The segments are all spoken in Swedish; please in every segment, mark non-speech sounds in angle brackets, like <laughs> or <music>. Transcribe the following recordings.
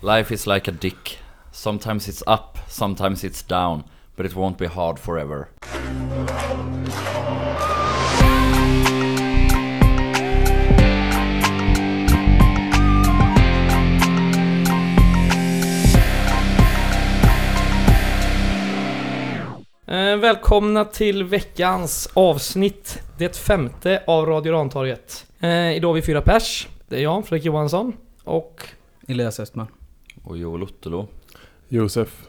Life is like a dick. Sometimes it's up, sometimes it's down, but it won't be hard forever. Eh, välkomna till veckans avsnitt, det femte av Radio Rantorget. Eh, idag är vi fyra pers. Det är jag, Fredrik Johansson, och Elias Östman. Och Joel Ottolo. Josef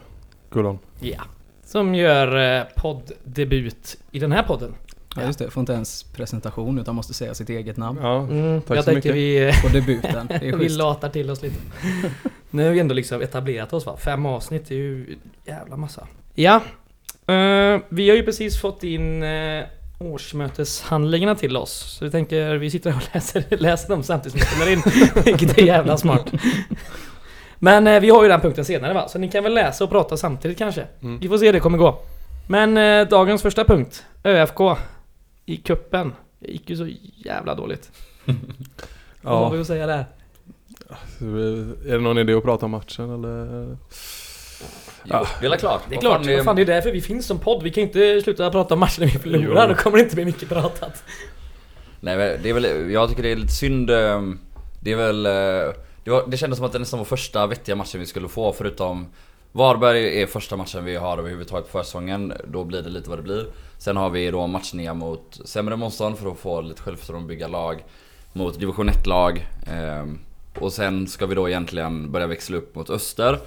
Gullon. ja, som gör eh, podddebut i den här podden. Ja just det, får inte ens presentation utan måste säga sitt eget namn Ja, Mm, Tack jag så tänker mycket. vi, eh, på debuten. Det är <laughs> vi latar till oss lite. <laughs> nu har vi ändå liksom etablerat oss va? Fem avsnitt, det är ju jävla massa. Ja, eh, vi har ju precis fått in eh, årsmöteshandlingarna till oss. Så vi tänker, vi sitter och <laughs> läser, läser dem samtidigt som vi spelar in. Vilket är jävla smart. Men eh, vi har ju den punkten senare va? Så ni kan väl läsa och prata samtidigt kanske. Mm. Vi får se hur det kommer gå. Men eh, dagens första punkt. ÖFK. I kuppen. Det gick ju så jävla dåligt. <laughs> Vad har vi Ja, att säga där? är det någon idé att prata om matchen eller? Jo, det är klart. Det är klart, fan, det- vad fan, det är därför vi finns som podd. Vi kan inte sluta prata om matchen när vi förlorar. Jo. Då kommer det inte bli mycket pratat. Nej men det är väl, jag tycker det är lite synd. eh, Det är väl... Det, var, det kändes som att det nästan var första vettiga matchen vi skulle få förutom Varberg är första matchen vi har överhuvudtaget på försäsongen. Då blir det lite vad det blir. Sen har vi då matchningar mot sämre motstånd för att få lite självförtroende och bygga lag. Mot division 1-lag. Ehm, och sen ska vi då egentligen börja växla upp mot Öster.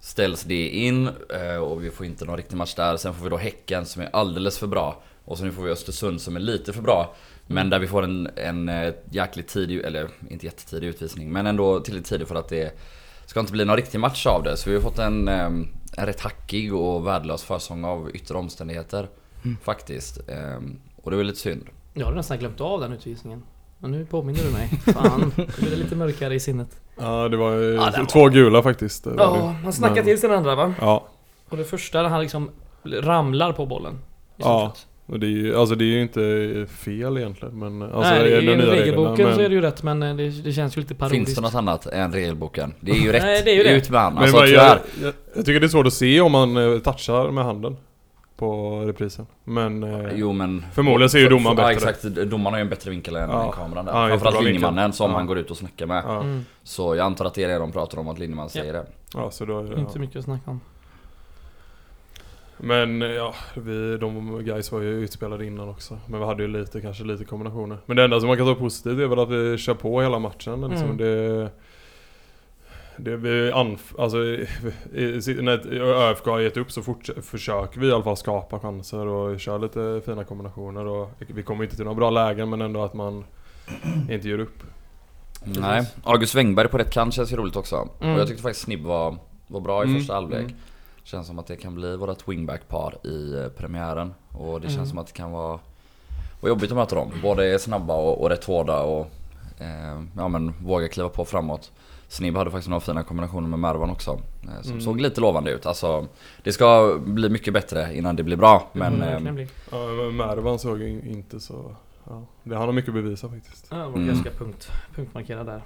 Ställs det in eh, och vi får inte någon riktig match där. Sen får vi då Häcken som är alldeles för bra. Och sen får vi Östersund som är lite för bra. Men där vi får en, en eh, jäkligt tidig, eller inte jättetidig utvisning, men ändå tillräckligt tidig för att det ska inte bli någon riktig match av det. Så vi har fått en, eh, en rätt hackig och värdelös försång av yttre omständigheter. Faktiskt. Eh, Och det är väl lite synd. Jag hade nästan glömt av den utvisningen. Men nu påminner du mig. Fan, nu blir det lite mörkare i sinnet. Ja, det var ju Ja, var- två gula faktiskt. var Ja, han snackar Men- till sig den andra va? Ja, Och det första, han liksom ramlar på bollen. Ja. sett. Och det är ju, alltså det är ju inte fel egentligen men alltså Nej, är i de nya reglerna, regelboken så är det men, ju rätt men eh, det, det känns ju lite parodiskt. Finns det något annat än regelboken? Det är ju rätt. Nej, det är ju det. Ut med men Alltså tyvärr. jag, jag, jag tycker det är svårt att se om man eh, touchar med handen på reprisen. Men eh, Jo men... Förmodligen ser ju domaren Ja bättre. exakt, domaren har ju en bättre vinkel än, Ja. kameran där. Ja, Framförallt linjemannen som Ja. han går ut och snackar med. ja, Mm, Så jag antar att det är det de pratar om, att linjemannen Ja. säger det. ja, så då är det, inte ja. mycket att snacka om. Men eh, ja, vi, de guys var ju utspelade innan också. Men vi hade ju lite, kanske lite kombinationer. Men det enda som man kan ta positivt är väl att vi kör på hela matchen. Liksom. Mm. Det, det vi anf alltså, i, i, när ÖFK har gett upp så fort, försöker vi i alla fall skapa chanser och köra lite fina kombinationer. Och vi kommer inte till några bra lägen men ändå att man inte ger upp. Nej, August Wengberg på rätt kant känns ju roligt också. Mm. Och jag tyckte faktiskt Snibb var, var bra i Mm, första halvlek. mm. Känns som att det kan bli vårt wingback-par i eh, premiären. Och det känns Mm. som att det kan vara, vara jobbigt att möta dem. Båda är snabba och, och rätt hårda och eh, ja, men våga kliva på framåt. Snibb hade faktiskt några fina kombinationer med Mervan också. Eh, som Mm. såg lite lovande ut. Alltså, det ska bli mycket bättre innan det blir bra. Men Mm, eh, verkligen bli. Ja, men Mervan såg inte så... Ja, det, har mycket att bevisa faktiskt. Ja, jag Mm. ska punkt, punktmarkera där.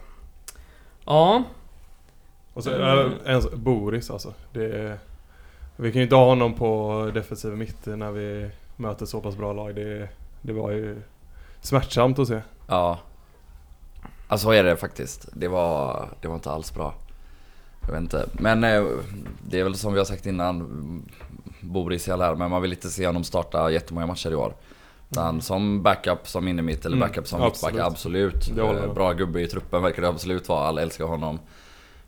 Ja, Och så, Mm. äh, ens Boris alltså. Det är, vi kan ju inte ha honom på defensiv mitt när vi möter så pass bra lag. Det, det var ju smärtsamt att se. Ja. Alltså så är det faktiskt. Det var, det var inte alls bra. Jag vet inte. Men eh, det är väl som vi har sagt innan. Boris i all ära, men man vill inte se honom starta jättemånga matcher i år. Utan som backup som innermitt eller Mm, backup som absolut. mittback, absolut. Det håller jag Eh. Bra gubbe i truppen verkar det absolut vara. Alla älskar honom.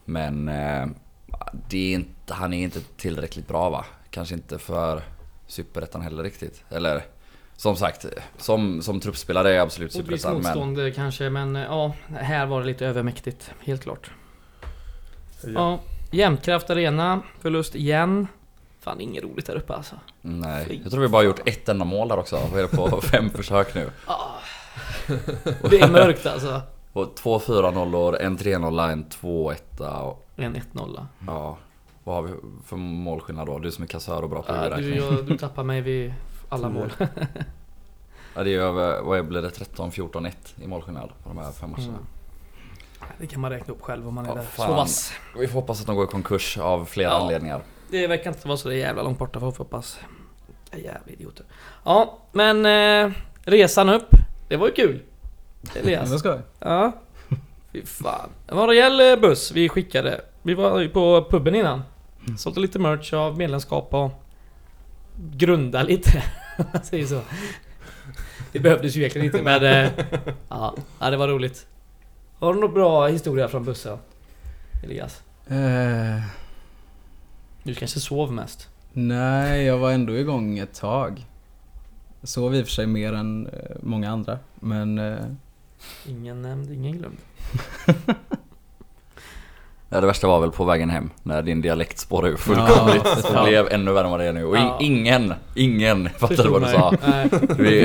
Men eh, det är inte, han är inte tillräckligt bra va? Kanske inte för Superettan heller riktigt. Eller som sagt, som, som truppspelare är jag absolut och Superettan men... motstånd eh, kanske men eh, ja, här var det lite övermäktigt. Helt klart. Ja. Ja, Jämtkraft Arena, förlust igen. Fan inget roligt där uppe alltså. Nej, jag tror vi bara gjort ett enda mål där också. Vad är på <laughs> fem försök nu? Det är mörkt alltså. Och två 4-0 en 3-0 en 2-1 och En 1-0. ja... Vad har vi för målskillnad då? Du som är kassör och bra på Ja, du, jag, du tappar mig vid alla mål. <laughs> <laughs> Ja det är över, vad blir det? 13-14-1 i målskillnad på de här fem matcherna. Mm. Det kan man räkna upp själv om man är Ja, där. fan. Så vass. Vi får hoppas att de går i konkurs av flera Ja. anledningar. Det verkar inte vara så jävla långt borta får vi hoppas. Jävla idioter. Ja, men eh, resan upp. Det var ju kul. Elias. Det ska. Ja. Fy fan. Det var en rejäl buss vi skickade. Vi var ju på puben innan. Sålde lite merch av medlemskap och grunda lite. <laughs> säger så. Det behövdes ju egentligen inte men... eh, Ja, det var roligt. Har du någon bra historia från bussen? Elias? Eh, Du kanske sov mest? nej, jag var ändå igång ett tag. Jag sov i och för sig mer än eh, många andra. Men Ingen nämnd, ingen glömd. <laughs> Ja, det värsta var väl på vägen hem när din dialekt spårade ur fullkomligt. Ja, det blev ännu värre än vad det är nu. Och Ja. ingen, ingen fattade vad du sa. Nej, Vi,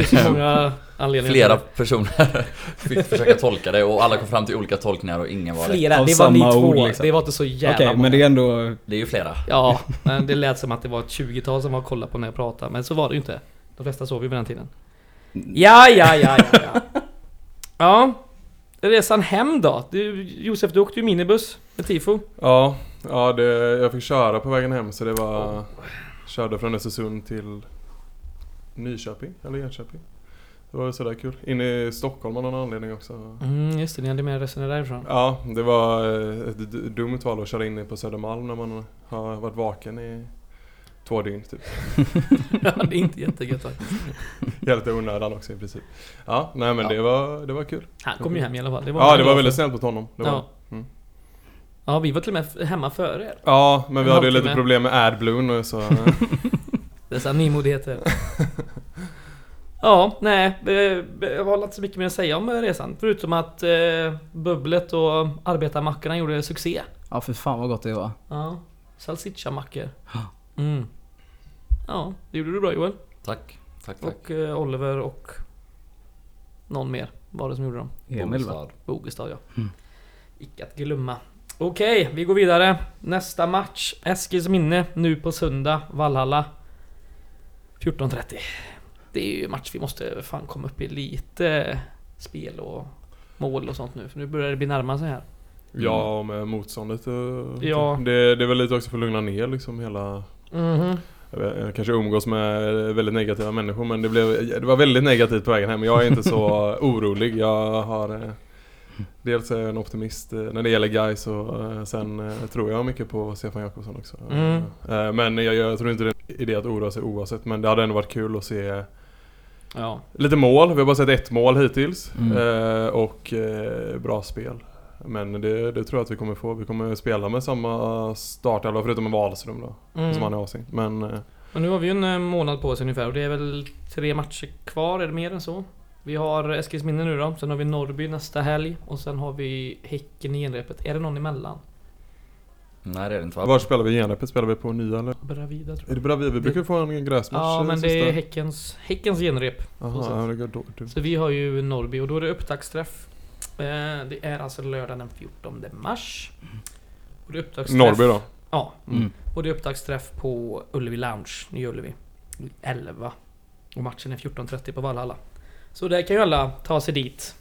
det flera till personer <laughs> fick försöka tolka det och alla kom fram till olika tolkningar och ingen var det. rätt. Flera, Av det var ni samma två. ord, liksom. Det var inte så jävla okej, många. men det är ändå... Det är ju flera. Ja, <laughs> men det lät som att det var ett 20-tal som var och kollade på när jag pratade, men så var det ju inte. De flesta sov ju vid den tiden. Ja, ja, ja, ja, ja. Ja, resan hem då? Du, Josef, du åkte ju minibuss med tifo. Ja, ja det, jag fick köra på vägen hem så det var... Körde från Östersund till Nyköping, eller Enköping. Det var sådär kul. In i Stockholm av någon anledning också. Mm, just det, ni hade med resenärer därifrån. Ja, det var eh, ett dumt val att köra in på Södermalm när man har varit vaken i två dygn typ. <laughs> ja, det är inte jättegött faktiskt. Helt i onödan också i princip. Ja, nej men Ja. det var, det var kul. Han kom ju hem i alla fall. Det var Ja, det var väldigt snällt mot honom. Det var. Ja. Mm. ja, vi var till och med hemma före er. Ja, men vi En hade ju lite problem med AdBlue nu så... <laughs> Dessa nymodigheter. ja, nej. Jag har inte så mycket mer att säga om eh, resan. Förutom att eh, bubblet och arbetarmackorna gjorde succé. Ja, för fan vad gott det var. Ja. Salsiccia-mackor. Mm. Ja, det gjorde du bra Joel. Tack. Tack, tack. Och eh, Oliver och någon mer var det som gjorde dem. Emil va? Bogestad. Ja. Mm. Icke att glömma. Okej, vi går vidare. Nästa match. Eskils minne nu på söndag. Vallhalla. 14.30. Det är ju en match vi måste fan komma upp i lite spel och mål och sånt nu. För nu börjar det bli närmare sig här. Ja, och med motståndet och... Ja. Det, det är väl lite också för att lugna ner liksom hela... Mhm. Jag kanske umgås med väldigt negativa människor men det, blev, det var väldigt negativt på vägen hem. Jag är inte så <laughs> orolig. Jag har... eh, Dels är jag en optimist eh, när det gäller guys och eh, sen tror jag mycket på Stefan Jakobsson också. Mm. Men jag, jag tror inte det är en idé att oroa sig oavsett men det hade ändå varit kul att se Ja. lite mål. Vi har bara sett ett mål hittills Mm. och bra spel. Men det, det tror jag att vi kommer få. Vi kommer spela med samma startelva förutom med Wahlström då. Mm. Som han är avstängd. Men eh, Och nu har vi ju en eh, månad på oss ungefär och det är väl tre matcher kvar, är det mer än så? Vi har Eskilsminne nu då, sen har vi Norrby nästa helg och sen har vi Häcken i genrepet. Är det någon emellan? Nej det är det inte va? var spelar vi genrepet? Spelar vi på nya eller? Bravida tror Är jag. det bredvid? Vi brukar få en gräsmatch Ja eh, men det sista. är Häckens, Häckens genrep. Jaha, så. ja, det går då, du. Så vi har ju Norrby och då är det upptaktsträff. Eh, Det är alltså lördag den 14 mars. Och det är upptaktsträff. Norrby då? Ja. Mm. Och det är upptaktsträff på Ullevi Lounge, Nya Ullevi. 11. Och matchen är 14.30 på Valhalla. Så där kan ju alla ta sig dit.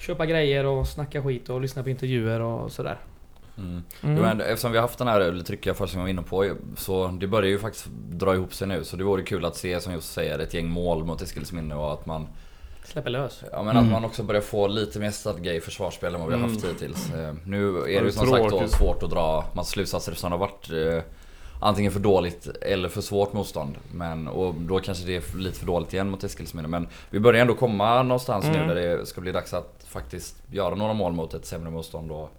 Köpa grejer och snacka skit och lyssna på intervjuer och sådär. Mm. Mm. Jo, men eftersom vi har haft den här lite tryckiga försäsongen vi var inne på Så det börjar ju faktiskt dra ihop sig nu Så det vore kul att se som just säger ett gäng mål mot Eskilsminne och att man Släpper lös. Ja men Mm. att man också börjar få lite mer stadga i försvarsspel än vad vi har haft Mm. hittills eh, Nu är det ju som sagt då svårt att dra massa slutsatser eftersom det har varit eh, Antingen för dåligt eller för svårt motstånd Men och då kanske det är lite för dåligt igen mot Eskilsminne Men vi börjar ändå komma någonstans Mm. nu där det ska bli dags att faktiskt göra några mål mot ett sämre motstånd och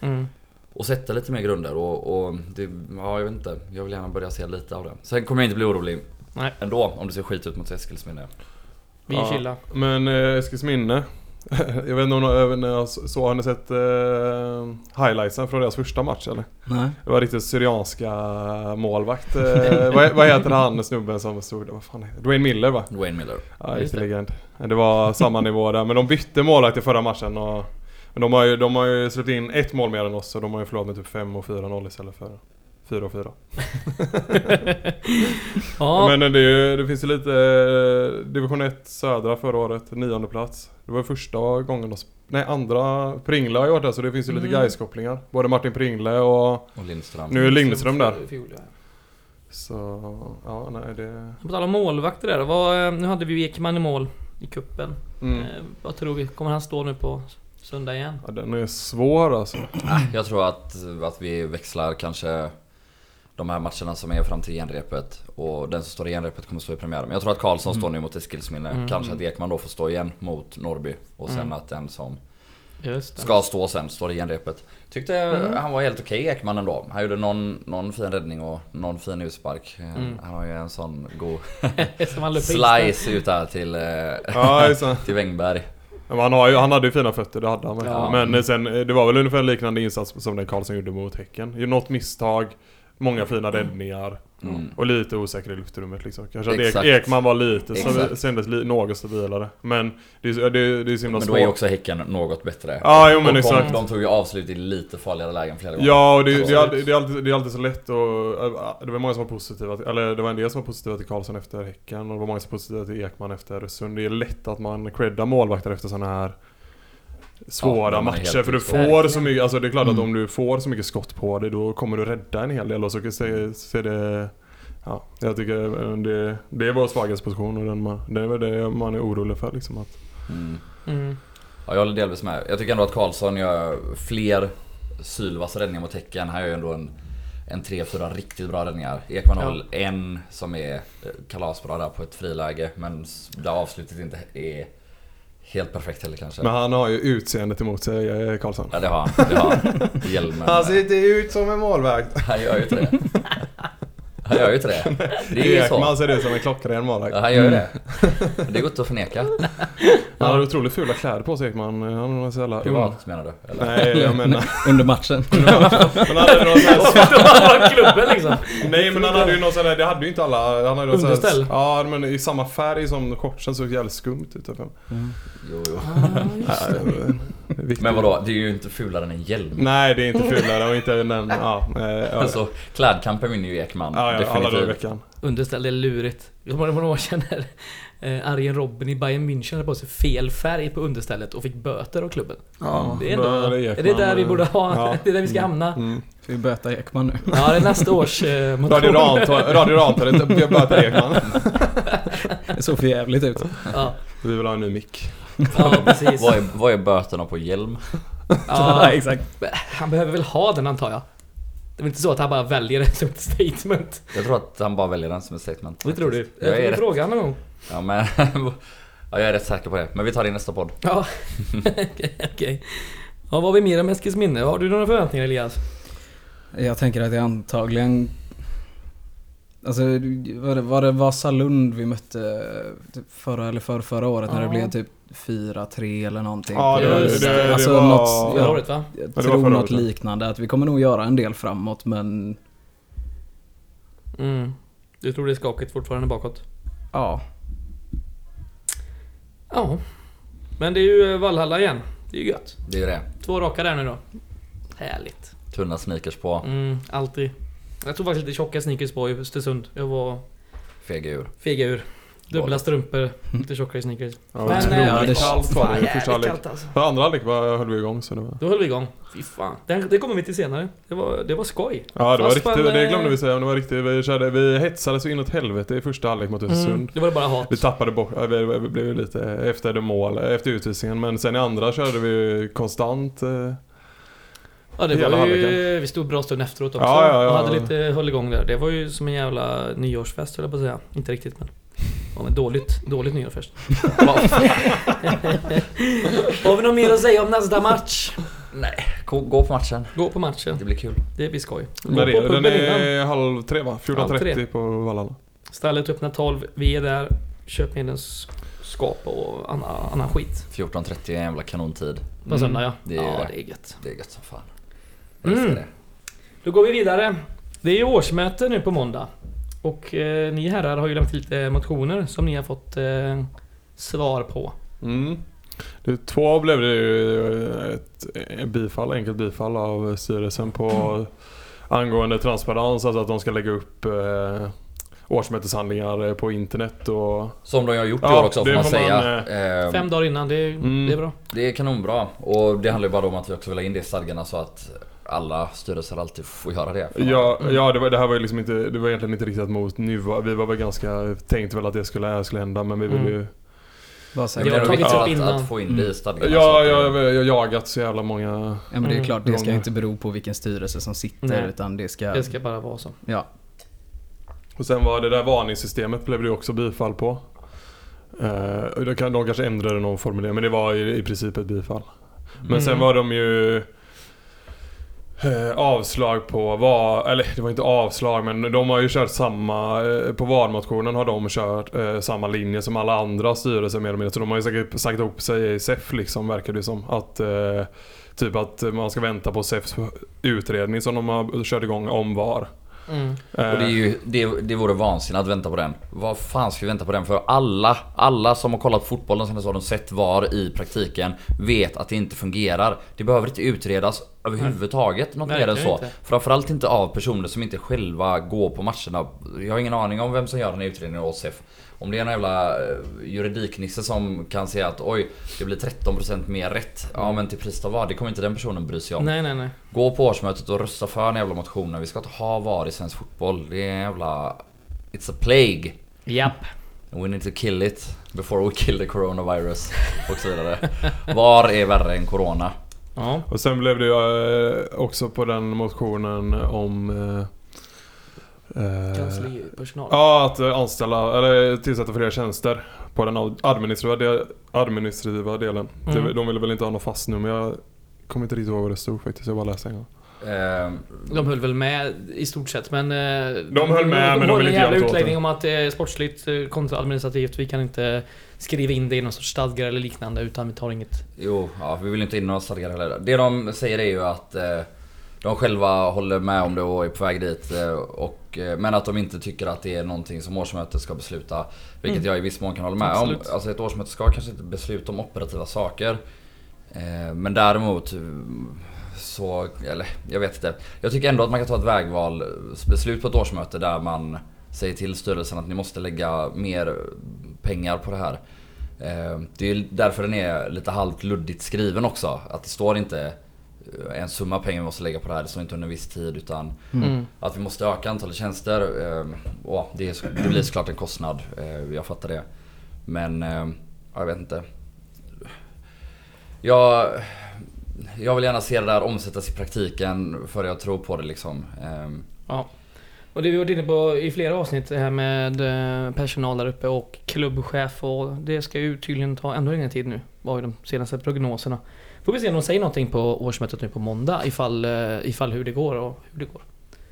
Mm. och sätta lite mer grunder och, och det, ja jag vet inte. Jag vill gärna börja se lite av det. Sen kommer jag inte bli orolig Nej. ändå om det ser skit ut mot Eskilsminne. Vi Ja. chillar. Men eh, Eskilsminne. <laughs> jag vet inte om ni- när jag så, har ni sett eh, highlightsen från deras första match eller? Nej. Det var riktigt syrianska målvakt. Eh, <laughs> vad, vad heter han snubben som stod där? Vad fan heter Dwayne Miller va? Dwayne Miller. Ja, riktig legend. Det var samma nivå där. Men de bytte målvakt i förra matchen och men de har, ju, de har ju släppt in ett mål mer än oss så de har ju förlorat med typ 5 och 4-0 istället för 4 och 4. <laughs> ja, Men det, det finns ju lite eh, Division 1 södra förra året, nionde plats. Det var första gången de... Nej andra, Pringle har ju varit där så det finns ju lite Mm. Gais-kopplingar. Både Martin Pringle och... Och Lindström. Nu är Lindström där. Så, ja nej det... På tal om målvakter där, vad, eh, nu hade vi ju Ekman i mål i kuppen. Mm. Eh, vad tror vi? Kommer han stå nu på söndag igen? Ja, den är svår alltså. Jag tror att, att vi växlar kanske de här matcherna som är fram till genrepet och den som står i genrepet kommer stå i premiären. Men jag tror att Karlsson står nu mot Eskilsminne. Mm. Kanske att Ekman då får stå igen mot Norrby och sen Mm. att den som Just det. ska stå sen står i genrepet. Tyckte Mm. han var helt okej Ekman ändå. Han gjorde någon, någon fin räddning och någon fin utspark. Mm. Han har ju en sån god <laughs> slice ut där till, eh, Ja, <laughs> till Wängberg. Han, har ju, han hade ju fina fötter, det hade han. Ja. Men sen, eh, det var väl ungefär en liknande insats som den Karlsson gjorde mot Häcken. Något misstag, många fina räddningar Mm. och lite osäker i luftrummet liksom. Kanske att Exakt. Ekman var lite, så Exakt. kändes li, något stabilare. Men det, är- det, det är så himla Men då är svårt. också Häcken något bättre. Ja, jo, men och exakt. De, tog ju avslut i lite farligare lägen flera gånger. Ja, och det, det, är det, är alltid, det är alltid så lätt och Det var många som var positiva, till- eller det var en del som var positiva till Karlsson efter Häcken och det var många som var positiva till Ekman efter Öresund. Det är lätt att man creddar målvakter efter sådana här Svåra är matcher för du får så mycket, alltså det är klart att Mm. om du får så mycket skott på dig då kommer du rädda en hel del och så ser, ser det Ja, jag tycker eh, det, det är vår svaghetsposition och den man, det är väl det man är orolig för liksom att Mm. Mm. Ja, jag håller delvis med. Jag tycker ändå att Karlsson gör fler sylvassa räddningar mot Häcken. Han gör ju ändå en, en 3-4 riktigt bra räddningar. Ekman har Ja. en som är eh, kalasbra där på ett friläge. Men där avslutet inte är helt perfekt heller kanske. Men han har ju utseendet emot sig, eh, Karlsson. Ja det har han. Det har han. <laughs> Hjälmen. Han ser inte ut som en målvakt. Han gör ju inte det. <laughs> Han gör ju inte det. <laughs> Det är ju så. Ekman ser ut som en klockren målvakt. Ja, han gör ju det. Det går inte att förneka. <laughs> Han har otroligt fula kläder på sig Ekman. Han nog så jävla. Privat menar du? Eller? Nej, jag <laughs> menar... Under matchen. Men han hade någon sån här, klubben liksom. Nej men han hade ju någon sån här, det hade ju inte alla. Han hade någon sån här- Underställ? Ja men i samma färg som shortsen såg jävligt skumt ut. Typ. Jo, jo. Nej, det är viktigt. Men vadå? Det är ju inte fulare än en hjälm. Nej det är inte fulare och inte den, ja. eh, ja. Alltså, klädkampen vinner ju Ekman. Ja, ja, alla dagar i definitivt. veckan. Underställ, det är lurigt. Jag kommer ihåg några år sedan när eh, Arjen Robben i Bayern München hade på sig fel färg på understället och fick böter av klubben. Ja, Det är, ändå, då är, Ekman, det där vi borde ha? ja. <laughs> Det är där vi ska hamna? Mm. Ska vi böta Ekman nu? Ja, det är nästa års eh, <laughs> motion. Radio jag böter Ekman. <laughs> Det såg för jävligt ut. Ja, Vi vill ha en ny mick. ja precis. Vad är, vad är böterna på hjälm? Ja, exakt. han behöver väl ha den antar jag. Det är väl inte så att han bara väljer det som <laughs> ett statement? Jag tror att han bara väljer den som ett statement. Det tror du? Jag Jag är får rätt, fråga honom någon gång. ja, men, <laughs> ja, jag är rätt säker på det. Men vi tar det i nästa podd. Ja, <laughs> okej. okej. Ja, vad har vi mer om Eskilsminne? Har du några förväntningar Elias? Jag tänker att det antagligen... Alltså var det, var det Vasalund vi mötte typ förra eller för förra året när det blev typ 4-3 eller någonting? Ja, det- det- det alltså var- något, Förra året va? jag det var tror något liknande. Att vi kommer nog göra en del framåt men Mm. Du tror det är skakigt fortfarande bakåt? ja. Ja. Men det är ju Valhalla igen. Det är ju gött. Det är det. Två raka där nu då. Härligt. Tunna sneakers på. Mm, alltid. Jag tog faktiskt lite tjocka sneakers på i Östersund. Jag var Fega ur. fega ur. Dubbla strumpor, lite tjockare sneakers. Ja, Men, otroligt eh, det- kallt var det första halvlek. alltså. För andra halvlek höll vi igång så det var... Då höll vi igång. Fy fan. Det, det kommer vi till senare. Det var, det var skoj. Ja det var Fast riktigt, man, det eh, glömde vi säga, men det var riktigt, vi, körde, vi hetsade så inåt helvete i första halvlek mot Östersund. Mm, det var bara hat. Vi tappade bort, vi, vi blev lite efter det mål, efter utvisningen. Men sen i andra körde vi konstant. eh, Ja det var ju, vi stod bra stund efteråt också Ja, ja, ja. och hade lite, höll igång där. Det var ju som en jävla nyårsfest höll jag på att säga. Inte riktigt men. Ja men dåligt, dåligt nyårsfest. <laughs> <laughs> Har vi något mer att säga om nästa match? Nej, gå, gå på matchen. Gå på matchen. Det blir kul. Det blir skoj. Gå på är, den är halv tre va? Halv tre. 14.30 på Valhalla. Stallet öppnar 12, vi är där. Köp med en skap och annan, annan skit. 14.30 är en jävla kanontid. På Mm. söndag ja. det är ja det. det är gött. Det är gött som fan. Mm. det. Då går vi vidare. Det är ju årsmöte nu på måndag. Och eh, ni herrar har ju lämnat lite motioner som ni har fått eh, svar på. Mm. Det, två blev det ju ett, ett bifall, enkelt bifall av styrelsen på angående transparens, alltså att de ska lägga upp eh, årsmöteshandlingar eh, på internet och... Som de har gjort i Ja, år också får man får säga. man, Ehm, Fem dagar innan, det, Mm. det är bra. Det är kanonbra. Och det handlar ju bara om att vi också vill ha in det i stadgarna så att alla styrelser alltid får göra det. Ja, ja det, var, det här var ju liksom inte, det var egentligen inte riktat mot nuvar. Vi var väl ganska, tänkte väl att det skulle, skulle hända men vi ville Mm. ju... Bara Det säga. är har tagits viktigt upp att, innan. att få in det i stadgarna. Ja, jag, jag har jagat så jävla många... Ja men det är klart, det ska inte bero på vilken styrelse som sitter Nej. utan det ska... Det ska bara vara så. Ja. Och sen var det där varningssystemet blev det också bifall på. Eh, det kan, de kanske ändrade någon formulering men det var i, i princip ett bifall. Men Mm. sen var de ju Eh, avslag på vad, eller det var inte avslag men de har ju kört samma, eh, på valmotionen har de kört eh, samma linje som alla andra styrelser mer eller mindre. Så de har ju säkert sagt ihop sig i SEF liksom verkar det som. Att eh, Typ att man ska vänta på SEFs utredning som de har kört igång om VAR. Mm. Och det, är ju, det, det vore vansinnigt att vänta på den. Vad fan ska vi vänta på den för? Alla, alla som har kollat fotboll de senaste åren sett VAR i praktiken vet att det inte fungerar. Det behöver inte utredas överhuvudtaget något mer än så. inte. Framförallt inte av personer som inte själva går på matcherna. Jag har ingen aning om vem som gör den här utredningen åt SEF. Om det är en jävla eh, juridiknisse som kan säga att oj, det blir 13% mer rätt. Ja men till priset av vad? Det kommer inte den personen bry sig om. Nej, nej, nej. Gå på årsmötet och rösta för den jävla motionen. Vi ska inte ha VAR i svensk fotboll. Det är en jävla... It's a plague. Japp. And we need to kill it before we kill the coronavirus. <laughs> Och så vidare. VAR är värre än corona. Ja. Och sen blev det ju eh, också på den motionen om... Eh, Kanslipersonal. Ja, att anställa, eller tillsätta fler tjänster på den ad- administrativa, administrativa delen. Mm. De ville väl inte ha något fast nu men jag kommer inte riktigt ihåg vad det stod faktiskt. Jag bara läste en gång. Ehm, De höll väl med i stort sett men... eh, De höll med, men de har ville en inte göra något utläggning om att det är sportsligt eh, kontra administrativt. Vi kan inte skriva in det i någon sorts stadgar eller liknande utan vi tar inget... jo, ja, vi vill inte in några stadgar heller. Det de säger är ju att eh, de själva håller med om det och är på väg dit. Eh, och, eh, men att de inte tycker att det är någonting som årsmötet ska besluta. Vilket Mm. jag i viss mån kan hålla med Absolut. om. Alltså ett årsmöte ska kanske inte besluta om operativa saker. Eh, men däremot så, eller jag vet inte. Jag tycker ändå att man kan ta ett vägval beslut på ett årsmöte där man säger till styrelsen att ni måste lägga mer pengar på det här. Det är därför den är lite halvt luddigt skriven också. Att det står inte en summa pengar vi måste lägga på det här. Det står inte under en viss tid utan Mm. att vi måste öka antalet tjänster. eh, Och det, är, det blir såklart en kostnad. eh, Jag fattar det. Men eh, ja, jag vet inte. Jag, jag vill gärna se det där omsättas i praktiken för jag tror på det liksom. Ehm, Ja. Och det vi varit inne på i flera avsnitt det här med eh, personal där uppe och klubbchef och det ska ju tydligen ta ännu längre tid nu. Var ju de senaste prognoserna. Får vi se om de säger någonting på årsmötet nu på måndag ifall, eh, ifall hur det går och hur det går.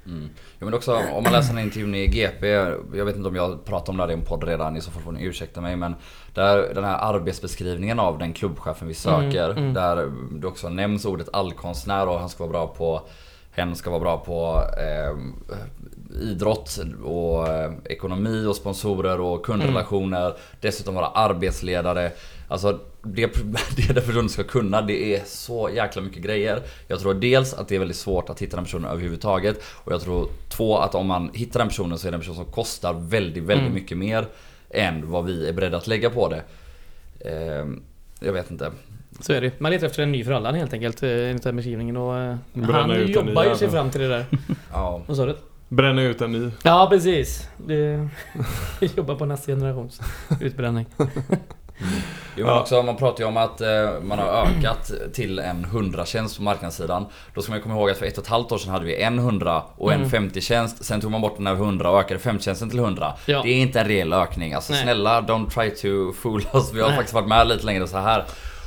Mm. Ja, men också om man läser den här intervjun i GP, jag vet inte om jag pratat om det här i en podd redan, i så fall får ni ursäkta mig men där den här arbetsbeskrivningen av den klubbchefen vi söker, Mm, mm. där det också nämns ordet allkonstnär och han ska vara bra på Hen ska vara bra på eh, idrott och eh, ekonomi och sponsorer och kundrelationer. Dessutom vara arbetsledare. Alltså det, <laughs> det den personen ska kunna, det är så jäkla mycket grejer. Jag tror dels att det är väldigt svårt att hitta den personen överhuvudtaget. Och jag tror två, att om man hittar den personen så är det en person som kostar väldigt, väldigt Mm. mycket mer än vad vi är beredda att lägga på det. Eh, jag vet inte. Så är det. Man letar efter en ny för alla helt enkelt eh, enligt den beskrivningen och eh, Bränna han jobbar ju sig fram till det där. <laughs> Ja. Vad sa du? Bränna ut en ny. Ja precis. Det, <laughs> jobbar på nästa generations utbränning. Jo men också, man pratar ju om att eh, man har ökat till en 100-tjänst på marknadssidan. Då ska man komma ihåg att för ett och ett halvt år sedan hade vi en 100 och en Mm. 50-tjänst. Sen tog man bort den här 100 och ökade 50-tjänsten till 100. Ja. Det är inte en reell ökning. Alltså Nej. snälla, don't try to fool us. Vi har Nej. faktiskt varit med lite längre så här.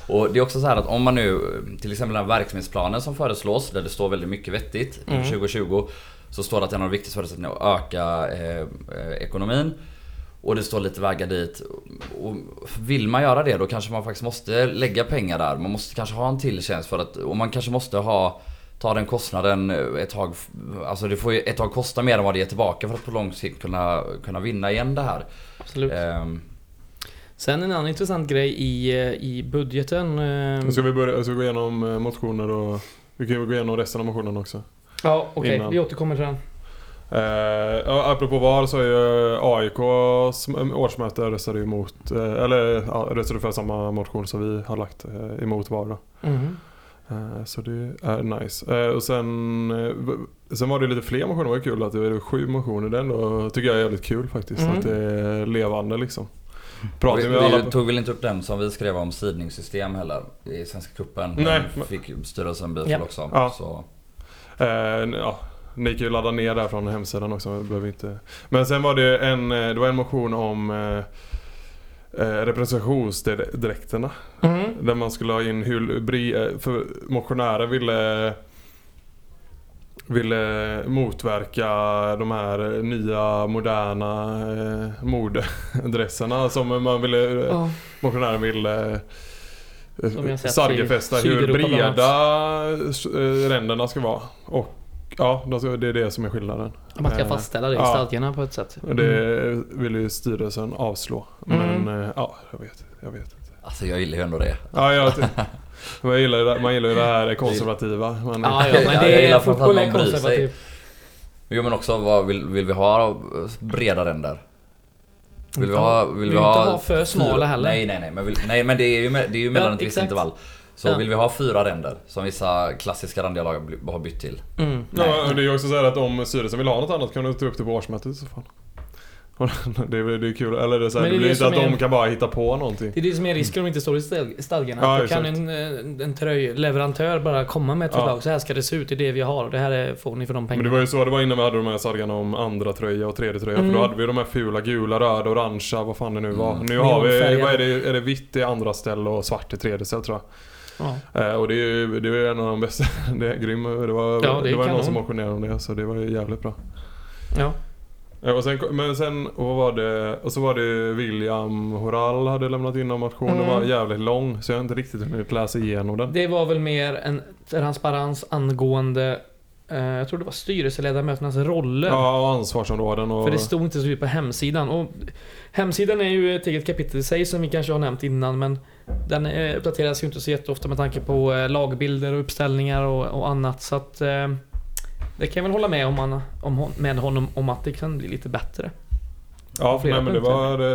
Och det är också så här att om man nu, till exempel den här verksamhetsplanen som föreslås, där det står väldigt mycket vettigt Mm. inför 2020. Så står det att en av de viktigaste förutsättningarna är att öka eh, eh, ekonomin. Och det står lite vägar dit. Och vill man göra det då kanske man faktiskt måste lägga pengar där. Man måste kanske ha en till tjänst för att, och man kanske måste ha Ta den kostnaden ett tag, alltså det får ju ett tag kosta mer än vad det ger tillbaka för att på lång sikt kunna, kunna vinna igen det här. Absolut. Ehm, Sen en annan intressant grej i, i budgeten. eh, Ska vi börja, ska vi gå igenom eh, motioner och... Vi kan ju gå igenom resten av motionen också. Ja, okej. Innan. Vi återkommer till den. Eh, apropå VAR så är ju AIKs årsmöte röstade emot, eh, eller ja, röstade för samma motion som vi har lagt eh, emot VAR då. Mhm. Eh, Så det är nice. Eh, Och sen, eh, sen var det lite fler motioner, det var kul att det var sju motioner den och tycker jag är jävligt kul faktiskt. Mm. Att det är levande liksom. Pratar Vi, vi alla... tog väl inte upp den som vi skrev om sidningssystem heller i Svenska Cupen. Nej, Den men- fick styrelsen bifall Ja. också. Ja. Så. Eh, ja, ni kan ju ladda ner där från hemsidan också. Behöver inte. Men sen var det en, eh, det var en motion om eh, eh, representationsdräkterna. Mhm. Där man skulle ha in hur för motionärer ville ville motverka de här nya moderna eh, modedresserna som man ville, Ja. motionären ville stadgefästa hur breda ränderna ska vara. Och ja, det är det som är skillnaden. Man ska Eh, fastställa det i ja. stadgarna på ett sätt. Och det vill ju styrelsen avslå. Mm. Men eh, ja, jag vet, jag vet inte. Alltså jag gillar ju ändå det. Ja, jag, <laughs> man, gillar, ju det- man gillar ju det här konservativa. Man, Ja, ja, men det jag är gillar framförallt att man bryr sig. konservativ. Jo men också vad vill, vill vi ha breda ränder? Vill vi ha... Vill Vill vi inte ha, ha för smala heller. Nej nej nej men, vill, nej, men det är ju, det är ju mellan Ja, ett visst intervall. Så Ja. vill vi ha fyra ränder som vissa klassiska randiga lag har bytt till. Mm. Ja, det är ju också så här att om styrelsen vill ha något annat kan du ta upp det på årsmötet i så fall. <laughs> Det är, det är kul, eller det är så här, Men det är det blir det inte att de är- kan bara hitta på någonting. Det är det som är risken om det inte står i stad- stadgarna. Ja, Då kan en, eh, en tröjleverantör bara komma med ett Ja. förslag. Så här ska det se ut, det är det vi har och det här är, får ni för de Men pengarna. det var ju så det var innan vi hade de här stadgarna om andra tröja och tredje tröja. Mm. För då hade vi de här fula gula, röda, orangea, vad fan det nu var. Mm. Nu har vi, vad är det, är det vitt i andra ställe och svart i tredje ställe tror jag. Ja. Eh, och det är det är en av de bästa. <laughs> Det är grym. Det var, Ja, det det var någon som motionerade om det så det var ju jävligt bra. ja. Eh, och sen, men sen, vad var det? Och så var det William Horal hade lämnat in en motion. Den var Mm. jävligt lång så jag har inte riktigt hunnit läsa igenom den. Det var väl mer en transparens angående eh, jag tror det var styrelseledamöternas roller. Ja, och ansvarsområden och... För det stod inte så mycket på hemsidan. Och hemsidan är ju ett eget kapitel i sig som vi kanske har nämnt innan men den uppdateras ju inte så jätteofta med tanke på eh, lagbilder och uppställningar och, och annat så att eh, det kan jag väl hålla med om, man, om hon- med honom om att det kan bli lite bättre. ja, nej, men det var... <clears throat>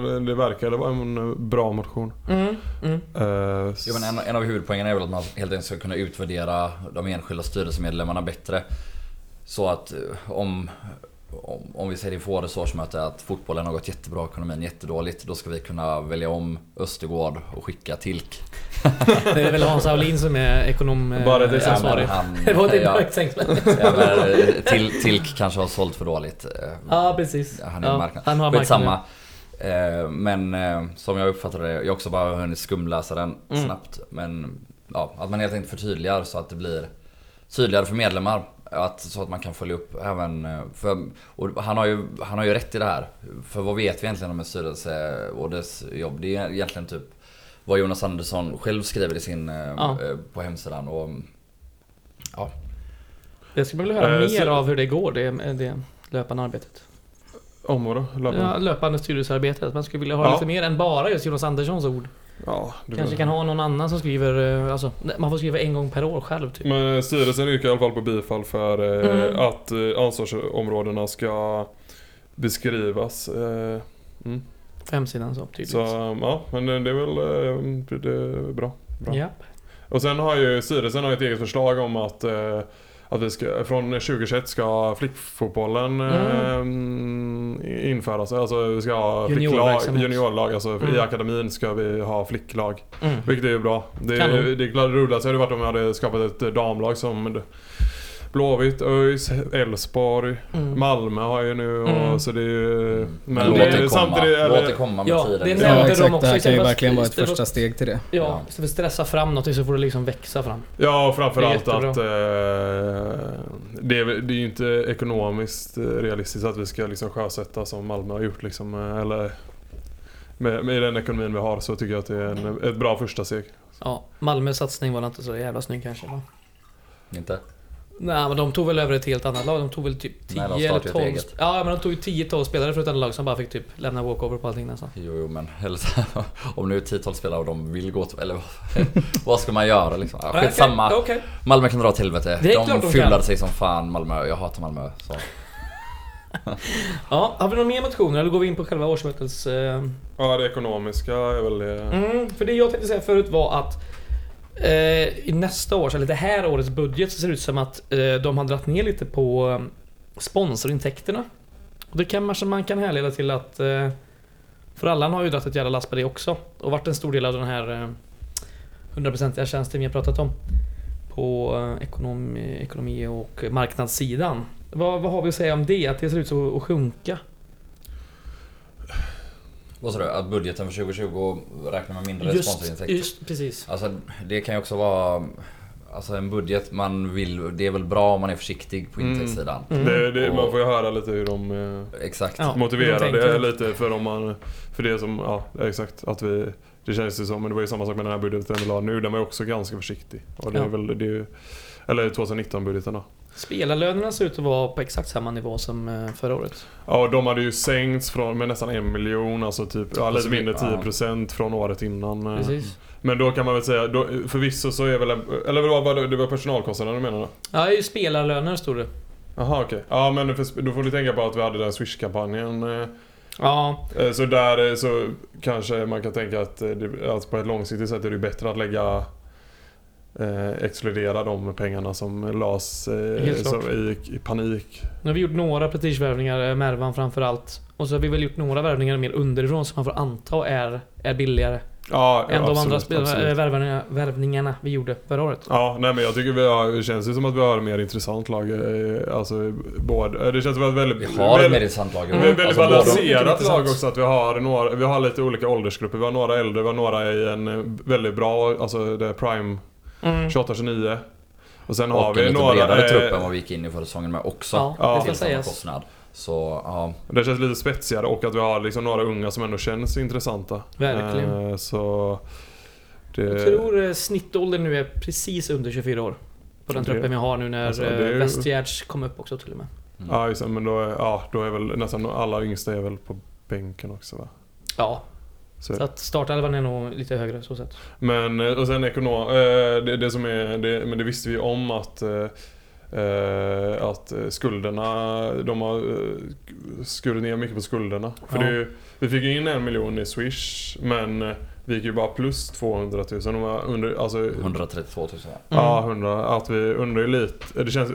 Det, det verkade vara en bra motion. Mm, mm. Eh, Jo, men en, en av huvudpoängerna är väl att man helt enkelt ska kunna utvärdera de enskilda styrelsemedlemmarna bättre. Så att eh, om, om, om vi säger inför årets årsmöte att fotbollen har gått jättebra, ekonomin jättedåligt. Då ska vi kunna välja om Östergård och skicka Tilk. <laughs> Det är väl Hans Aulin som är ekonom eh, Bara det Ja, men ansvarig. han, <laughs> Det var ett ja, eh, till, Tilk kanske har sålt för dåligt. Eh, Ja, precis. Han är ja, marknad. Han har marknaden. Eh, Men eh, som jag uppfattade det, jag har också bara hunnit skumläsa den Mm. snabbt. Men ja, att man helt enkelt förtydligar så att det blir tydligare för medlemmar. Att, så att man kan följa upp även... eh, För, och han, har ju, han har ju rätt i det här. För vad vet vi egentligen om en styrelse och dess jobb? Det är egentligen typ vad Jonas Andersson själv skriver i sin, eh, Ja. eh, på hemsidan. Och, ja, Jag skulle vilja höra Eh, mer så- av hur det går, det, det löpande arbetet. Om vadå? Löpande? Ja, löpande styrelsearbetet. Man skulle vilja ha Ja. lite mer än bara just Jonas Anderssons ord. Ja, det Kanske kan ha någon annan som skriver, eh, alltså, man får skriva en gång per år själv typ. Men styrelsen yrkar i alla fall på bifall för eh, Mm. att eh, ansvarsområdena ska beskrivas. Eh, mm. På hemsidan så tydligt. Så ja, men det det är väl eh, det är bra. bra. Ja. Och sen har ju styrelsen har ett eget förslag om att eh, att vi ska, från 2021 ska flickfotbollen eh, införas. Alltså vi ska ha Juniorverksamhet. juniorlag. Alltså i Mm. akademin ska vi ha flicklag. Mm. Vilket är ju bra. Det, det, det roligaste hade varit om vi hade skapat ett damlag som Blåvitt, ÖIS, Elfsborg, Mm. Malmö har ju nu och Mm. så det är ju... men det låt är det komma. samtidigt... låt Eller, det komma med Ja, tiden. det är nämnde Ja de exakt, också det här kan ju verkligen vara ett första steg till det. Ja, Ja. istället för att stressa fram någonting så får det liksom växa fram. ja, och framförallt Det att eh, det, är, det är ju inte ekonomiskt eh, realistiskt att vi ska liksom sjösätta som Malmö har gjort liksom. eh, Eller med, med den ekonomin vi har så tycker jag att det är en, ett bra första steg. Ja, Malmös satsning var inte så jävla snygg kanske va? Inte? Nej men de tog väl över ett helt annat lag. De tog väl typ 10 Nej, de eller startade ett 12... eget. Ja men de tog ju 10-12 spelare för ett annat lag som bara fick typ lämna walkover på allting nästan. Jo, jo men <laughs> om nu är tiotal spelare och de vill gå till, eller vad- <laughs> ska man göra liksom? Ja, skitsamma. Okej, okej. Malmö kan dra åt helvete. Det är de de fyllade sig som fan Malmö. Jag hatar Malmö. Så. <laughs> Ja, har vi några mer motioner eller går vi in på själva årsmötets... Eh... Ja, det ekonomiska är väl det. Mm, för det jag tänkte säga förut var att Eh, i nästa års, eller det här årets budget, så ser det ut som att eh, de har dragit ner lite på eh, sponsorintäkterna. Och det kan man, man kan härleda till att eh, för alla har ju dragit ett jävla lass på det också. Och varit en stor del av den här eh, hundraprocentiga tjänsten vi har pratat om. På eh, ekonomi, ekonomi och marknadssidan. Vad, vad har vi att säga om det? Att det ser ut så att sjunka? Vad sa du? Att budgeten för 2020 räknar med mindre Just, sponsorintäkter? just precis. Alltså det kan ju också vara... Alltså en budget man vill... Det är väl bra om man är försiktig på Mm. intäktssidan. Mm. Det, det, man får ju höra lite hur de eh, Exakt. Ja. motiverar de det lite för om man... För det som, ja exakt, att vi... Det känns ju som, men det var ju samma sak med den här budgeten vi la nu, den var ju också ganska försiktig. Och det är Ja. väl, det är ju... Eller 2019-budgeten då. Spelarlönerna ser ut att vara på exakt samma nivå som eh, förra året. Ja, de hade ju sänkts från, med nästan en miljon, alltså typ, ja, lite Alltså, mindre ja. 10% från året innan. eh. Precis. Men då kan man väl säga, då, förvisso så är väl, eller var det, var personalkostnaden du menade? Ja, det är ju spelarlöner stod det. Jaha okej. Ja men för, då får du tänka på att vi hade den Swish-kampanjen. eh, Ja, Så där så kanske man kan tänka att, att på ett långsiktigt sätt är det bättre att lägga eh, exkludera de pengarna som lades eh, så, i, i panik. nu har vi gjort några prestigevärvningar, eh, Mervan framförallt. Och så har vi väl gjort några värvningar mer underifrån som man får anta är, är billigare Ja, än de absolut, andra värvningarna, värvningarna vi gjorde förra året. Ja, nej men jag tycker vi har, det känns ju som att vi har ett mer intressant lag. eh, Alltså, både, eh, det känns som att väldigt... Vi har ett väldigt, mer intressant lag. vi har ett väldigt Alltså, balanserat Intressant. lag också. Att vi har, några, vi har lite olika åldersgrupper. Vi har några äldre, vi har några i en väldigt bra, alltså det är prime Mm. 28-29. Och sen Och har en vi lite några... bredare eh, trupp än vad vi gick in i förra säsongen med också. Ja, Ja. det ska sägas. kostnad. Så ja, Det känns lite spetsigare och att vi har liksom några unga som ändå känns intressanta. Verkligen. Eh, Så... Det, Jag tror eh, snittåldern nu är precis under 24 år. På den Det- truppen vi har nu när alltså, eh, ju- kom upp också till och med. mm. Ja, men då är, ja, då är väl nästan alla yngsta är väl på bänken också va? Ja, Så, så att startelvan är nog lite högre så sett. Men, eh, och sen ekonom... eh, Det, det som är... Det, men det visste vi om att... eh, att skulderna, de har skurit ner mycket på skulderna. För Ja. det är ju, vi fick ju in en miljon i Swish, men vi gick ju bara plus 200 000. De var under, alltså, 132 000 ja. Ja, Mm. 100. Att vi undrar ju lite. Det känns...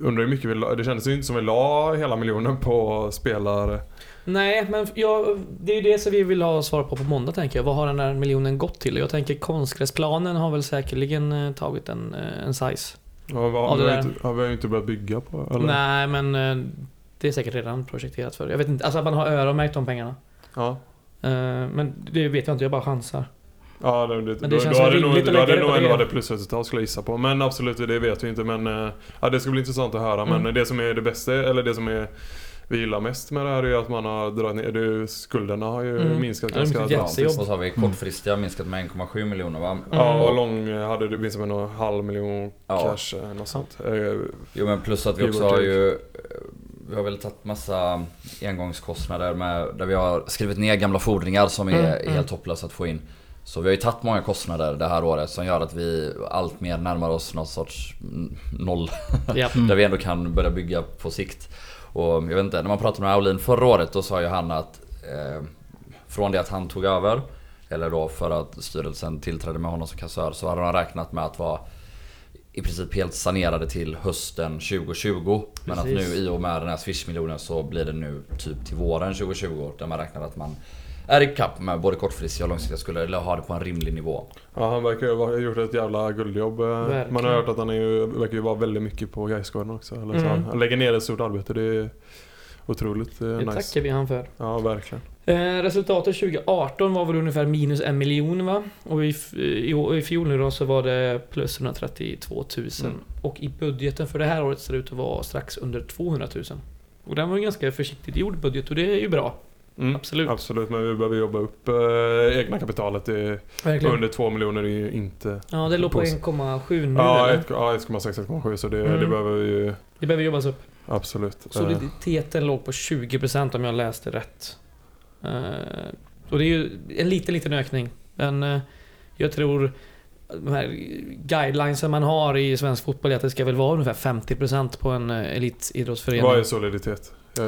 Undrar hur mycket vi la, Det kändes ju inte som vi la hela miljonen på spelare. Nej, men jag, det är ju det som vi vill ha svar på på måndag tänker jag. Vad har den där miljonen gått till? Jag tänker konstgräsplanen har väl säkerligen eh, tagit en, eh, en size. Ja, vad, Ja, vi, har där. inte, har vi inte börjat bygga på eller? Nej, men eh, det är säkert redan projekterat för. Jag vet inte, alltså att man har öronmärkt de pengarna. Ja. Men det vet jag inte, jag bara chansar. Ja, det, det, Men det då, känns då hade nog, då hade nog ändå varit plusresultat skulle jag gissa på. Men absolut, det vet vi inte. Men ja, det ska bli intressant att höra. Men Mm. det som är det bästa, eller det som är vi gillar mest med det här är att man har dragit ner, det skulderna har ju Mm. minskat Ja, ganska drastiskt. Och så har vi kortfristiga minskat med 1,7 miljoner va? Ja, Mm. och lång hade det minskat med någon halv miljon Ja. cash, eh, något sånt. Eh, Jo men plus att vi också har ju eh, Vi har väl tagit massa engångskostnader med, där vi har skrivit ner gamla fordringar som är Mm, helt mm. hopplösa att få in. Så vi har ju tagit många kostnader det här året som gör att vi allt mer närmar oss någon sorts mm, noll. Ja. Mm. <laughs> Där vi ändå kan börja bygga på sikt. Och jag vet inte, när man pratade med Aulin förra året då sa ju han att eh, Från det att han tog över Eller då för att styrelsen tillträdde med honom som kassör så hade de räknat med att vara i princip helt sanerade till hösten 2020. Men att Precis. nu i och med den här Swish-miljonen så blir det nu typ till våren 2020 där man räknar att man är i kapp med både kortfristiga och långsiktiga skulder eller ha det på en rimlig nivå. Ja, han verkar ju ha gjort ett jävla guldjobb. eh. Verkligen. Man har hört att han är ju, verkar ju vara väldigt mycket på Gaisgården också. Eller så Mm. han, lägger ner ett stort arbete. Det är otroligt eh, Det nice. tackar vi han för. Ja, verkligen. Eh, resultatet 2018 var väl ungefär minus en miljon va? Och i, i, i fjol nu då så var det plus 132 000. Mm. Och i budgeten för det här året ser det ut att vara strax under 200 000. Och den var en ganska försiktigt gjord budget och det är ju bra. Mm. Absolut. Absolut, men vi behöver jobba upp eh, egna kapitalet. Verkligen. under 2 miljoner är ju inte... Ja, det låg på Pås- 1,7 nu Ja, eller? ja 1,6-1,7 så det, Mm. det behöver vi ju Det behöver jobbas upp. absolut. Eh, Soliditeten låg på 20% om jag läste rätt. Eh, och det är ju en liten, liten ökning. Men eh, jag tror de här guidelinesen man har i svensk fotboll är att det ska väl vara ungefär 50% på en eh, elitidrottsförening. vad är soliditet? Eh,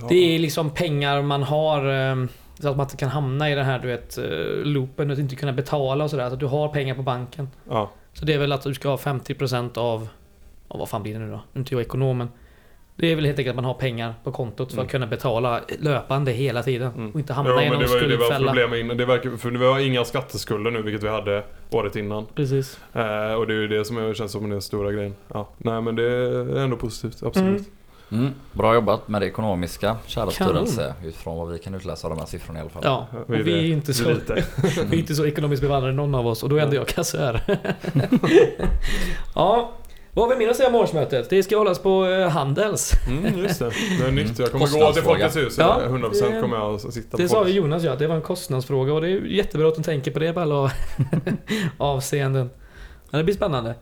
ja. Det är liksom pengar man har eh, så att man inte kan hamna i den här du vet eh, loopen och inte kunna betala och sådär. Så att du har pengar på banken. Ja. Så det är väl att du ska ha 50% av... av vad fan blir det nu då? Nu är inte jag ekonomen. Det är väl helt enkelt att man har pengar på kontot för Mm. att kunna betala löpande hela tiden. Mm. Och inte hamna i men någon det var ju det var skuldfälla. problem innan. Det verkar, för vi har inga skatteskulder nu, vilket vi hade året innan. Precis. Eh, och det är ju det som känns som den stora grejen. Ja. Nej men det är ändå positivt, absolut. Mm. Mm, bra jobbat med det ekonomiska, kära styrelse. Utifrån vad vi kan utläsa av de här siffrorna i alla fall. Ja, och Vi är inte så, <laughs> Vi är inte så ekonomiskt bevandrade någon av oss och då är ändå jag kassör. <laughs> ja, vad har vi mer att säga om årsmötet? Det ska hållas på eh, Handels. Mm, just det. <laughs> Det är nytt. Jag kommer gå till. Folkets hus. Ja, 100% det- kommer jag att sitta Det på sa Jonas ja, att det var en kostnadsfråga och det är jättebra att de tänker på det på alla avseenden. Ja, det blir spännande.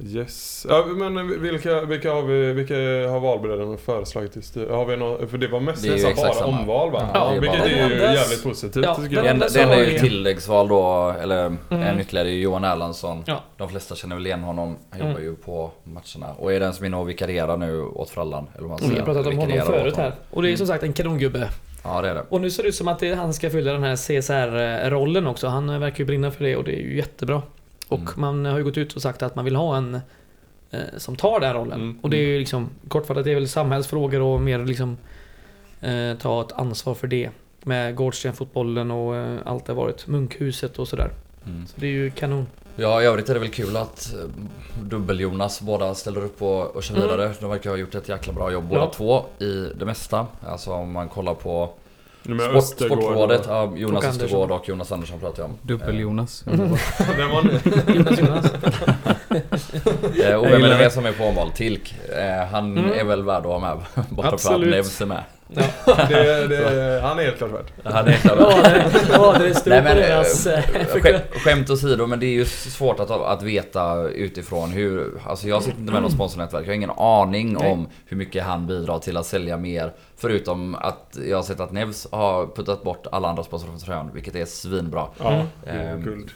Yes. Ja, men vilka, vilka har vi, vilka har valberedaren föreslagit till styr? Har vi någon, för det var mest Det nästan bara samma. omval va? Ja, det är vilket bara- är ju jävligt positivt Ja, tycker den jag. det enda är ju vi- tilläggsval då, eller Mm. en ytterligare är ju Johan Erlandsson. Ja. De flesta känner väl igen honom, han Mm. jobbar ju på matcherna. Och är den som är inne och vikarierar nu åt Frallan. Eller vad man Vi säger. har pratat om honom förut här. Och det är som sagt en kanongubbe. Ja det är det. Och nu ser det ut som att det, han ska fylla den här CSR-rollen också. Han verkar ju brinna för det och det är ju jättebra. Och Mm. man har ju gått ut och sagt att man vill ha en eh, som tar den rollen. Mm. Och det är ju liksom kortfattat, det är väl samhällsfrågor och mer liksom eh, ta ett ansvar för det. Med Gårdstenfotbollen och eh, allt det har varit. Munkhuset och sådär. Mm. Så det är ju kanon. Ja i övrigt är det väl kul att eh, Dubbel-Jonas båda ställer upp och, och kör Mm. vidare. De verkar ha gjort ett jäkla bra jobb båda Ja. två i det mesta. Alltså om man kollar på sport, Sportrådet. Ja, Jonas Och Östergård Andersson. och Jonas Andersson pratar jag om. Dubbel-Jonas. Mm. Den var ny. Jonas Jonas. Eh, och vem är det det. som är på omval? Tilk. Eh, han Mm. är väl värd att ha med. Bara för att Absolut. Nevs är med. Ja, <laughs> Det, det, han är helt klart värd. Han är klar. ja det, ja, det stod Nej, på men, deras... eh, Skämt, åsido, men det är ju svårt att, att veta utifrån hur... Alltså jag sitter inte med något sponsornätverk, jag har ingen aning Nej. om hur mycket han bidrar till att sälja mer. Förutom att jag har sett att Nevs har puttat bort alla andra sponsorer från tröjan, vilket är svinbra. Ja, Mm. Ehm, guld.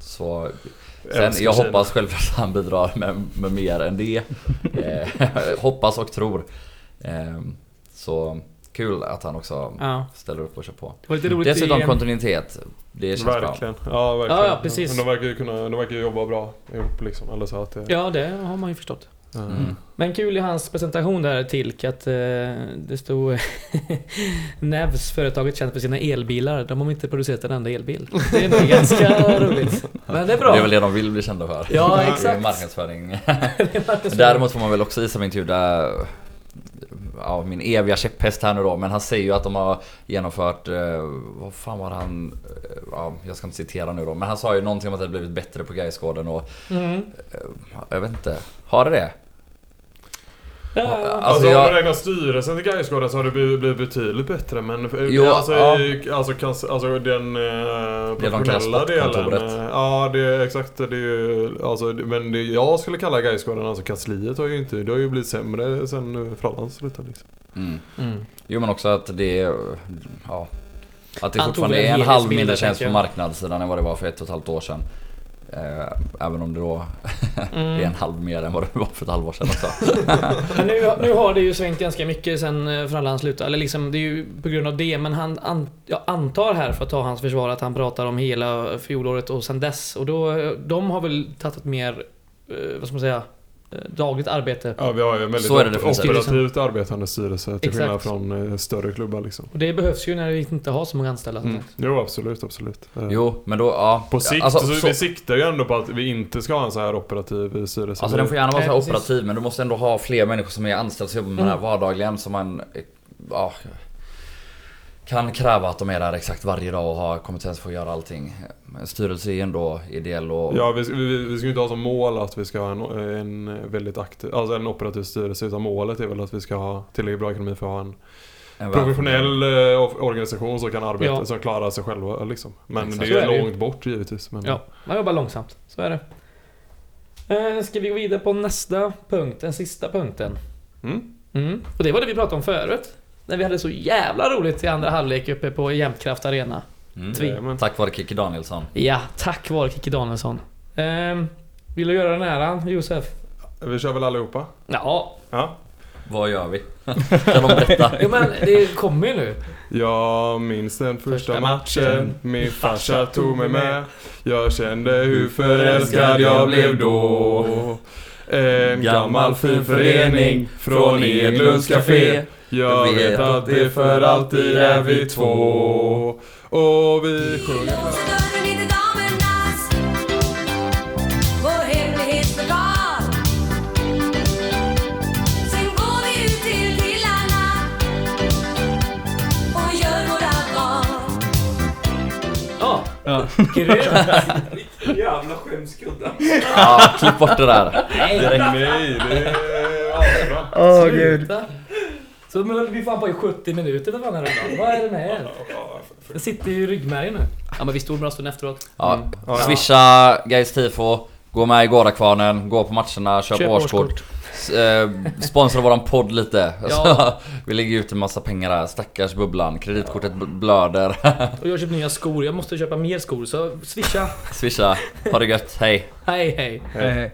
Så sen, jag hoppas självklart att han bidrar med, med mer än det. <laughs> Eh, <laughs> hoppas och tror. Eh, så kul att han också Ja, ställer upp och kör på. lite roligt Dessutom i... kontinuitet. Det känns bra. Verkligen. Ja, verkligen. Ja, ja, precis. Men de verkar ju kunna, de verkar jobba bra ihop liksom. Eller så att det... Ja, det har man ju förstått. Mm. Men kul i hans presentation där Tilk att eh, det stod <laughs> Nevs, företaget känt för sina elbilar. De har inte producerat en enda elbil. Det är nog ganska <laughs> roligt. Men det är bra. Det är väl det de vill bli kända för. Ja, Det är exakt. Marknadsföring. <laughs> Det är marknadsföring. Däremot får man väl också i som intervju där Ja, min eviga käpphäst här nu då, men han säger ju att de har genomfört, eh, vad fan var han, eh, ja, jag ska inte citera nu då, men han sa ju någonting om att det blivit bättre på Gaisgården och Mm. jag vet inte, har det det? Ja, Alltså, Alltså om jag- man räknar styrelsen till Gaisgården så har det blivit blivit betydligt bättre men eh, Jo, alltså, ja. i- alltså, kans, alltså den eh, professionella delen eh, Ja det är exakt det är ju alltså, Men det jag skulle kalla Gaisgården, alltså kansliet har ju inte Det har ju blivit sämre sen eh, Frallan slutade liksom. Mm. Mm. Jo men också att det ja Att det fortfarande är en halv mindre tjänst på marknadssidan än vad det var för ett och ett halvt år sedan Även om det då <laughs> Mm. är en halv mer än vad det var för ett halvår sedan också <laughs> Men nu, nu har det ju svängt ganska mycket sen eh, Frallan slutade. Eller liksom, det är ju på grund av det. Men han, an, jag antar här, för att ta hans försvar, att han pratar om hela fjolåret och sen dess. Och då, eh, de har väl tagit ett mer, eh, vad ska man säga, eh, dagligt arbete. Ja vi har ju en väldigt Så är det op- definitivt. operativt arbetande styrelse till skillnad från eh, större klubbar liksom. Och det behövs ju när vi inte har så många anställda. Mm. Jo absolut, absolut. Eh, Jo men då, ja På sikt, alltså, så, så, vi siktar ju ändå på att vi inte ska ha en så här operativ styrelse. alltså den får gärna vara så operativ men du måste ändå ha fler människor som är anställda som jobbar med det här Mm. vardagligen som man eh, ja, kan kräva att de är där exakt varje dag och har kompetens för att göra allting. En styrelse är ändå ideell och Ja, vi, vi, vi ska ju inte ha som mål att vi ska ha en, en väldigt aktiv, alltså en operativ styrelse utan målet är väl att vi ska ha tillräckligt bra ekonomi för att ha en, En professionell eh, organisation som kan arbeta, Ja. som klarar sig själva liksom. Men Exakt. det är är det ju. långt bort givetvis. Men Ja, man jobbar långsamt. Så är det. Eh, ska vi gå vidare på nästa punkt, den sista punkten. Mm. Mm. Och det var det vi pratade om förut. När vi hade så jävla roligt i andra halvlek uppe på Jämtkraft Arena. Mm. Tvi. Tack vare Kikki Danielsson. Ja, tack vare Kikki Danielsson. Ehm, vill du göra den här Josef? Vi kör väl allihopa? Ja, Ja. Vad gör vi? <laughs> kan de berätta? jo, men det kommer ju nu. Jag minns den första, Första matchen, matchen. min farsa tog mig med. Jag kände hur förälskad jag blev då. En gammal fin förening från Edlunds café. Jag vet att det för alltid är vi två. Och vi sjunger Ja, grymt. Jävla skämskudde. Ja, klipp bort det där. Nej, Nej, det är asbra. Åh sluta. Så men vi fan på i 70 minuter för fan här rundan. Vad är det med er? Det sitter ju i ryggmärgen nu. Ja men vi stod några stunder efteråt. Ja, Mm. Ja, swisha Gais tifo. Gå med i Gårdakvarnen, gå på matcherna, köp, Köp årskort. årskort. Eh, sponsra våran podd lite. Ja. <laughs> vi lägger ut en massa pengar där. Stackars bubblan. Kreditkortet blöder. Och jag har köpt nya skor. Jag måste köpa mer skor så swisha. Swisha. Ha det gött. Hej. Hej hej. Hej hej.